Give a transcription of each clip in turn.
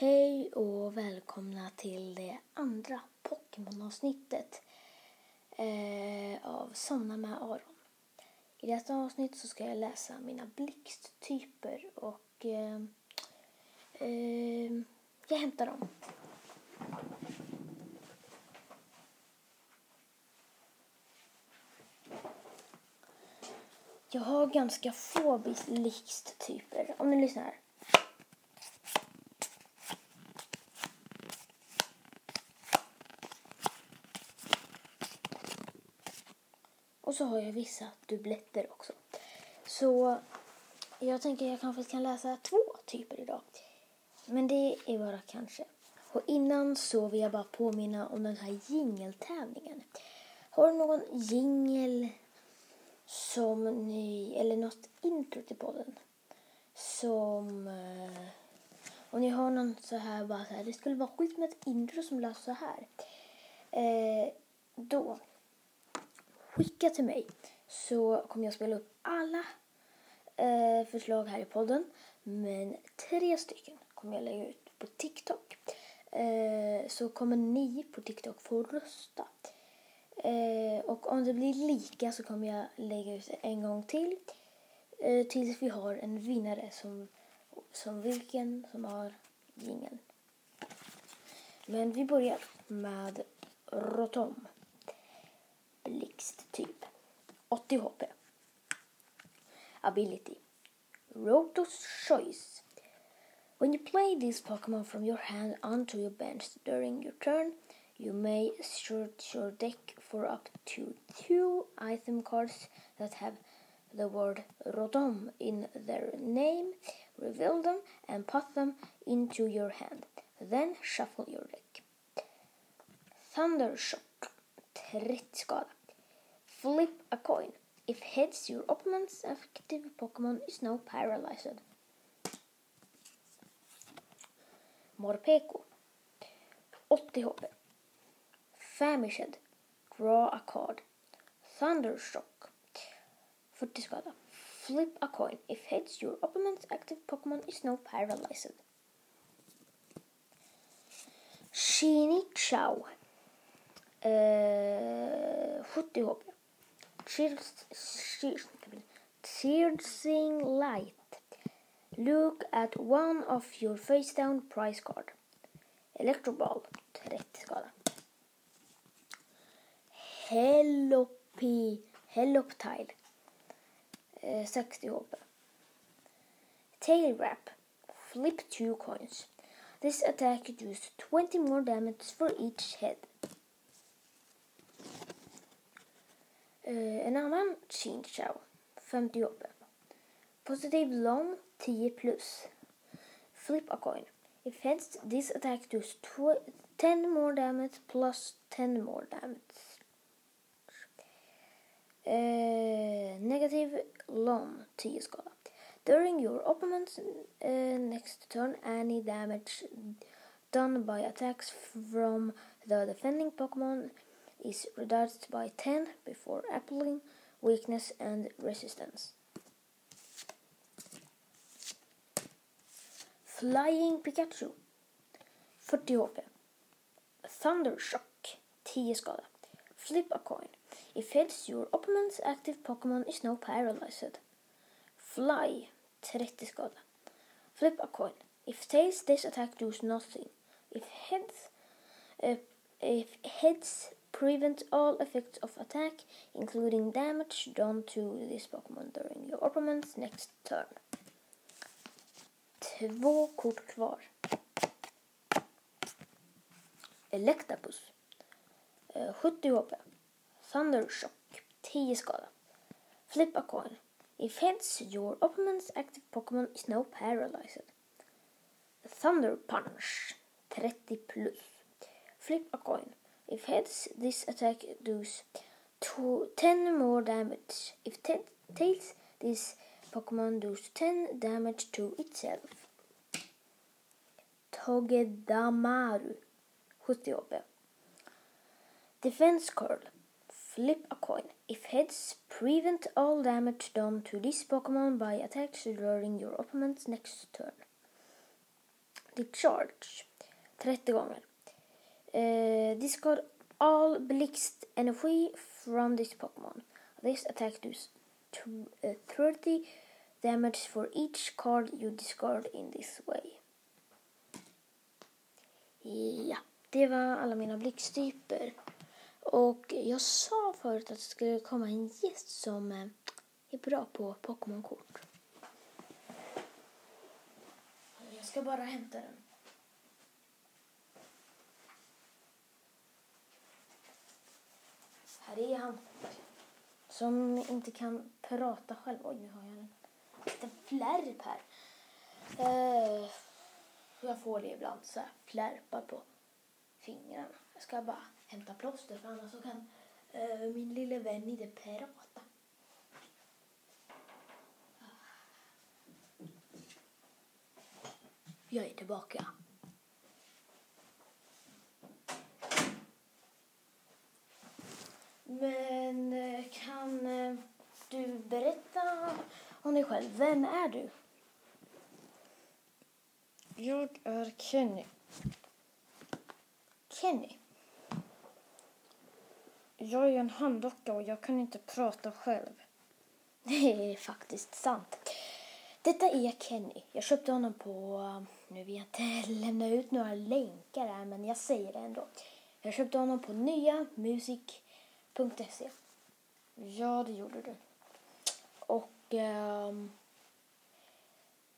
Hej och välkomna till det andra Pokémon-avsnittet eh, av Somna med Aron. I detta avsnitt så ska jag läsa mina blixttyper och eh, eh, jag hämtar dem. Jag har ganska få blixttyper. Om ni lyssnar. Och så har jag vissa dubbletter också. Så jag tänker jag kanske kan läsa två typer idag. Men det är bara kanske. Och innan så vill jag bara påminna om den här jingeltävlingen. Har du någon jingel som ni, eller något intro till podden som, eh, om ni har någon så här bara så här, det skulle vara skit med ett intro som lät så här. Eh, då skicka till mig så kommer jag spela upp alla eh, förslag här i podden. Men tre stycken kommer jag lägga ut på TikTok. Eh, så kommer ni på TikTok få rösta. Eh, och om det blir lika så kommer jag lägga ut en gång till. Eh, tills vi har en vinnare som, som vilken som har jingeln. Men vi börjar med Rotom blixttyp. 80 HP. Ability. Roto's Choice. When you play this Pokemon from your hand onto your bench during your turn, you may search your deck for up to two item cards that have the word Rotom in their name, reveal them and put them into your hand. Then shuffle your deck. Thundershock. 30 skada. Flip a coin. If heads, your opponent's active Pokemon is now paralyzed. Morpeko. 80 HP. Famished. Draw a card. Thundershock. 40 skada. Flip a coin. If heads, your opponent's active Pokemon is now paralyzed. Shini Chow. Uh, 70 HP. Piercing Light. Look at one of your face down prize card. Electro Ball. 30 skada. Hellopi, Helloptile. Uh, 60 HP. Tail Wrap. Flip two coins. This attack deals 20 more damage for each head. En annan Chinchou, 50 HP. Positive long, 10 plus. Flip a coin. If heads, this attack does 10 more damage plus 10 more damage. Uh, negative long, 10 skada. During your opponent's uh, next turn, any damage done by attacks from the defending Pokemon is reduced by 10 before applying weakness and resistance. Flying Pikachu 40 HP Thundershock 10 skada Flip a coin. If heads, your opponent's active Pokemon is now paralyzed. Fly 30 skada Flip a coin. If tails, this attack does nothing. If heads, uh, if heads prevent all effects of attack, including damage done to this Pokémon during your opponent's next turn. Två kort kvar. Electabuzz. Eh, 70 HP. Thundershock. 10 skada. Flip a coin. If heads, your opponent's active Pokémon is now paralyzed. Thunder Punch. 30 plus. Flip a coin. If heads, this attack does two, 10 more damage. If tails, this Pokemon does 10 damage to itself. Togedamaru, 70 HP. Defense Curl. Flip a coin. If heads, prevent all damage done to this Pokemon by attacks during your opponent's next turn. The charge 30 gånger. Eh, uh, got all blixtenergi from this Pokémon. This attack does uh, eh, 30 damage for each card you discard in this way. Ja, det var alla mina blixttyper. Och jag sa förut att det skulle komma en gäst som eh, är bra på Pokémon-kort. Jag ska bara hämta den. Här är han. Som inte kan prata själv. Oj, nu har jag en liten flärp här. Eh, jag får det ibland, så här flärpar på fingrarna. Jag ska bara hämta plåster för annars så kan eh, min lille vän inte prata. Jag är tillbaka. Men eh, kan eh, du berätta själv? Vem är du? Jag är Kenny. Kenny? Jag är en handdocka och jag kan inte prata själv. Det är faktiskt sant. Detta är Kenny. Jag köpte honom på, nu vill jag inte lämna ut några länkar här men jag säger det ändå. Jag köpte honom på nyamusic.se. Ja, det gjorde du. Och Ehm, um,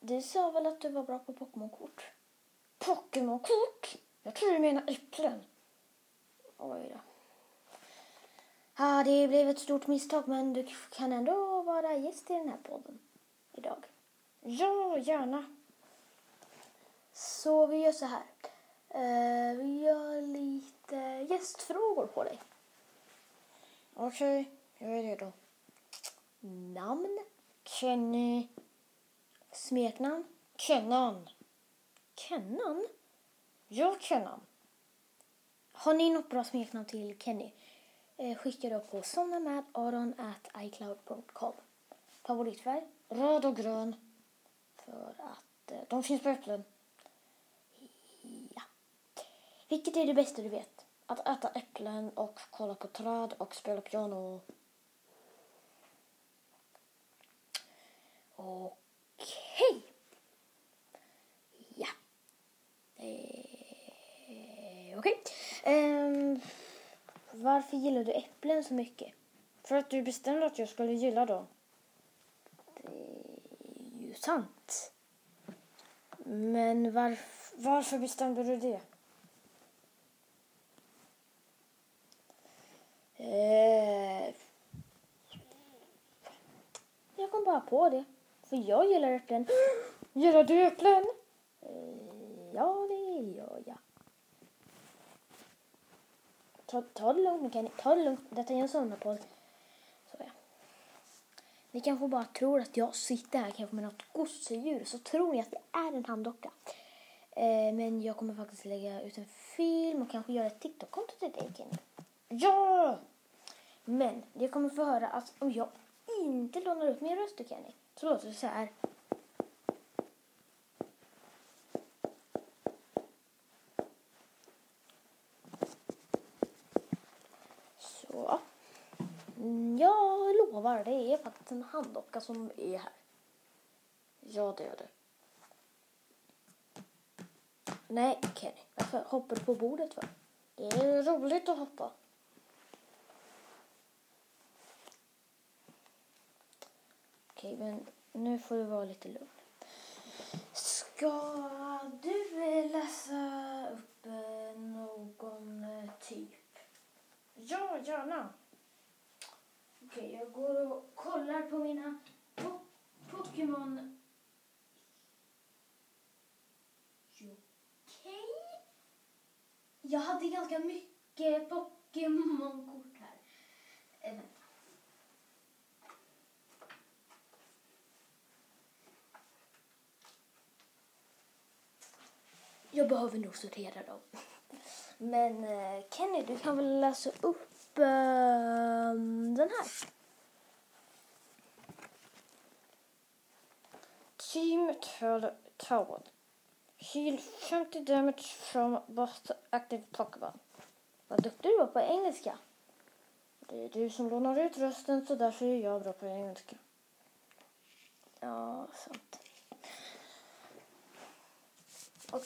du sa väl att du var bra på Pokémonkort? Pokémonkort? Jag tror du menar äpplen. Oj då. Ja, det blev ett stort misstag men du kan ändå vara gäst i den här podden idag. Ja, gärna. Så vi gör så här. Uh, vi gör lite gästfrågor på dig. Okej, okay, jag är redo. Namn? Kenny. Smeknamn? Kennan. Kennan? Ja, Kennan. Har ni något bra smeknamn till Kenny? Eh, skicka då på somnamadaron.icloud.com. Favoritfärg? Röd och grön. För att eh, de finns på äpplen. Ja. Vilket är det bästa du vet? Att äta äpplen och kolla på träd och spela piano. Okej. Okay. Ja. Eh, Okej. Okay. Varför gillar du äpplen så mycket? För att du bestämde att jag skulle gilla dem. Det är ju sant. Men varf varför bestämde du det? Eh, jag kom bara på det. För jag gillar äpplen. Gillar du äpplen? Eh, ja, det gör jag. Ta, ta det lugnt, Kenny. Ta det lugnt. Detta är en sommarpodd. Så ja. Ni kanske bara tror att jag sitter här kanske med något gosedjur. Så tror ni att det är en handdocka. Eh, men jag kommer faktiskt lägga ut en film och kanske göra ett TikTok-konto till dig, Kenny. Ja! Men ni kommer få höra att om jag inte lånar upp min röst till Kenny så låter det så här. Så. Jag lovar, det är faktiskt en handdocka som är här. Ja, det är det. Nej, Kenny. Varför hoppar du på bordet för? Det är roligt att hoppa. Okej, men nu får du vara lite lugn. Ska du läsa upp någon typ? Ja, gärna. Okej, jag går och kollar på mina po Pokémon. Okej. Jag hade ganska mycket Pokémon-kort här. Jag behöver nog sortera dem. Men eh, Kenny, du kan väl läsa upp eh, den här? Team Tower. Heal 50 damage from boss active Pokémon. Vad duktig du var på engelska. Det är du som lånar ut rösten så därför är jag bra på engelska. Ja, sant.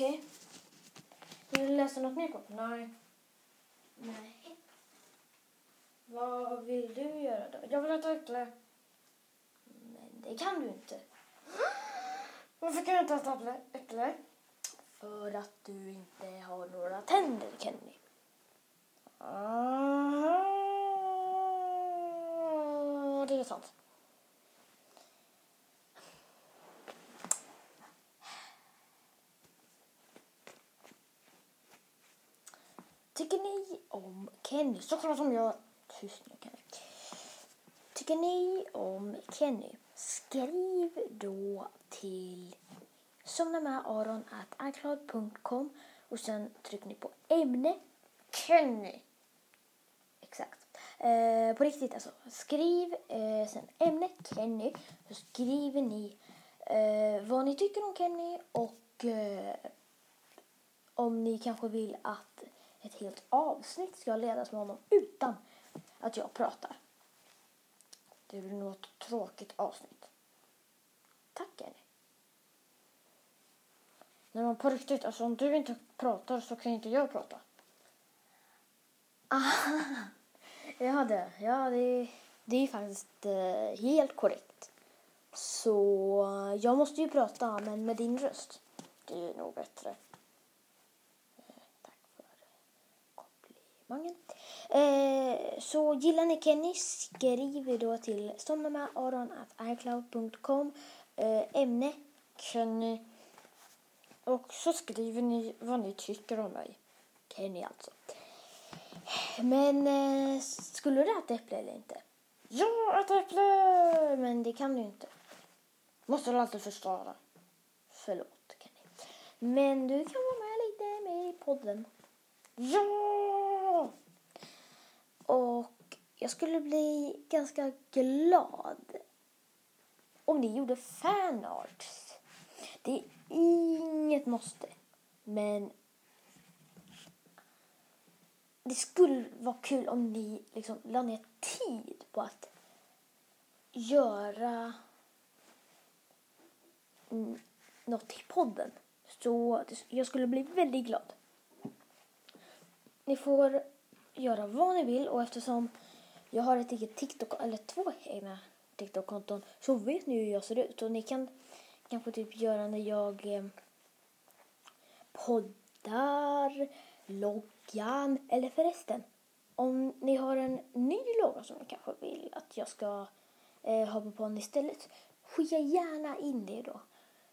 Okej. Vill du läsa något mer på? Nej. Nej. Vad vill du göra då? Jag vill äta äpple. Men det kan du inte. Varför kan jag inte äta äpple? äpple? För att du inte har några tänder, Kenny. Ah, det är sant. Tycker ni om Kenny? Såklart som jag... Tyst nu, Kenny. Tycker ni om Kenny? Skriv då till somnamedAron.icloud.com och sen trycker ni på ämne Kenny. Exakt. Eh, på riktigt alltså. Skriv eh, sen ämne Kenny. Så skriver ni eh, vad ni tycker om Kenny och eh, om ni kanske vill att helt avsnitt ska ledas med honom utan att jag pratar. Det blir nog ett tråkigt avsnitt. Tack Jenny. Nej men på riktigt, alltså om du inte pratar så kan inte jag prata. Ah. Ja, det, ja, det, det är faktiskt eh, helt korrekt. Så jag måste ju prata, men med din röst. Det är nog bättre. Eh, tack för magen. Eh, så gillar ni Kenny, skriver då till somnamedAron.icloud.com eh, ämne Kenny. Och så skriver ni vad ni tycker om mig. Kenny alltså. Men eh, skulle du äta äpple eller inte? Ja, ett äpple! Men det kan du inte. Måste du alltid förstöra. Förlåt Kenny. Men du kan vara med lite mer i podden. Ja! Och jag skulle bli ganska glad om ni gjorde fanarts. Det är inget måste, men det skulle vara kul om ni liksom la ner tid på att göra något i podden. Så jag skulle bli väldigt glad. Ni får göra vad ni vill och eftersom jag har ett eget TikTok, eller två egna TikTok-konton så vet ni hur jag ser ut. Och ni kan kanske typ göra när jag eh, poddar, loggan eller förresten om ni har en ny logga som ni kanske vill att jag ska eh, ha på podden istället skicka gärna in det då.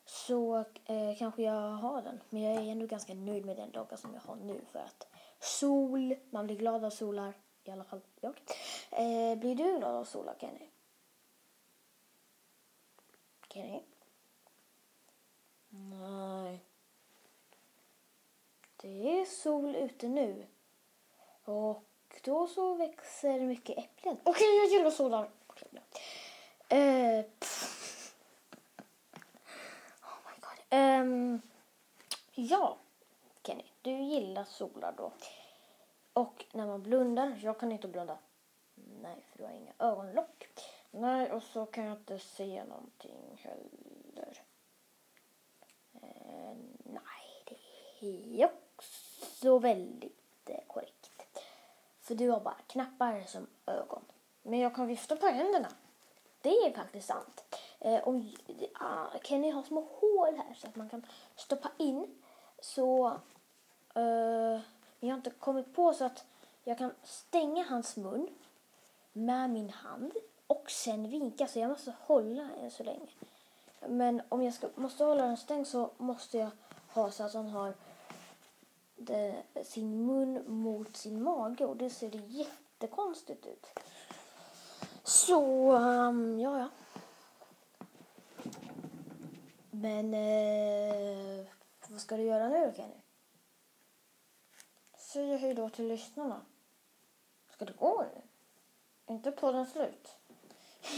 Så eh, kanske jag har den. Men jag är ändå ganska nöjd med den logga som jag har nu för att sol, man blir glad av solar i alla fall jag. Eh, blir du glad av solar Kenny? Kenny? Nej. Det är sol ute nu. Och då så växer mycket äpplen. Okej, jag gillar solar. Okej, bra. Eh, oh my god. Ehm, ja, du gillar solar då. Och när man blundar, jag kan inte blunda. Nej, för du har inga ögonlock. Nej, och så kan jag inte se någonting heller. Eh, nej, det är också väldigt eh, korrekt. För du har bara knappar som ögon. Men jag kan vifta på händerna. Det är faktiskt sant. Eh, om, ah, Kenny har små hål här så att man kan stoppa in. Så men jag har inte kommit på så att jag kan stänga hans mun med min hand och sen vinka. Så jag måste hålla än så länge. Men om jag ska, måste hålla den stängd så måste jag ha så att han har det, sin mun mot sin mage och det ser jättekonstigt ut. Så, um, ja, ja. Men eh, vad ska du göra nu då, Kenny? Säga hej då till lyssnarna. Ska du gå nu? Inte podden slut.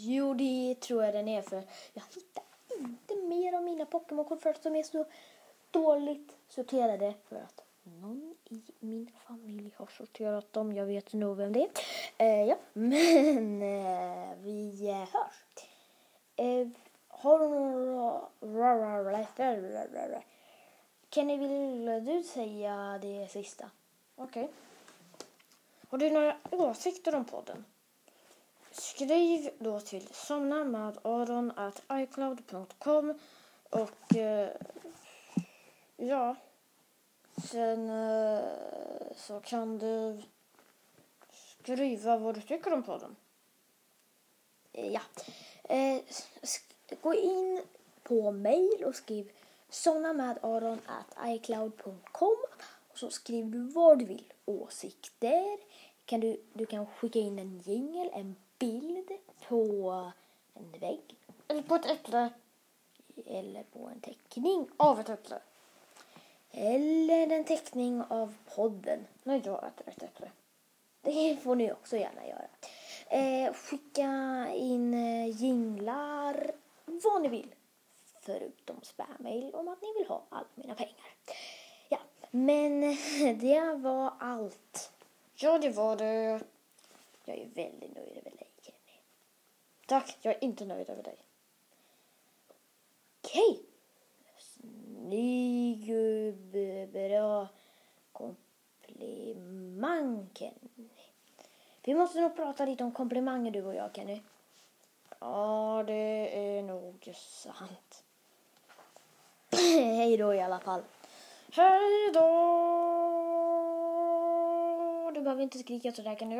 jo, det tror jag den är för jag hittar inte mer av mina Pokémon-kort för att de är så dåligt sorterade för att någon i min familj har sorterat dem. Jag vet nog vem det är. Eh, ja, men eh, vi eh, hörs. Eh, har du några... Kenny, vill du säga det sista? Okej. Har du några åsikter om podden? Skriv då till somnamadaron.icloud.com och eh, ja, sen eh, så kan du skriva vad du tycker om podden. Eh, Ja. Eh, gå in på mail och skriv somnamadaron.icloud.com och så skriver du vad du vill. Åsikter. Kan du, du kan skicka in en jingel, en bild på en vägg Eller på ett äpple eller på en teckning. av ett äpple. Eller en teckning av podden. När jag äter ett äpple. Det får ni också gärna göra. Eh, skicka in eh, jinglar, vad ni vill. Förutom spammail om att ni vill ha alla mina pengar. Ja, men det var allt. Ja, det var det. Jag är väldigt nöjd över dig, Kenny. Tack, jag är inte nöjd över dig. Okej. Snygg, bra komplimang, Kenny. Vi måste nog prata lite om komplimanger, du och jag, Kenny. Ja, det är nog sant. Hej då i alla fall. Hej då! Du behöver inte skrika sådär kan du.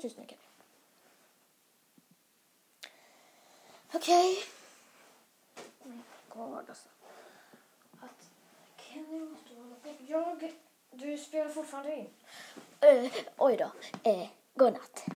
Tyst nu, Kenny. Okej. Oh my god alltså. Att Kenny måste hålla på. Jag... Du spelar fortfarande in. Uh, oj då. Uh, godnatt.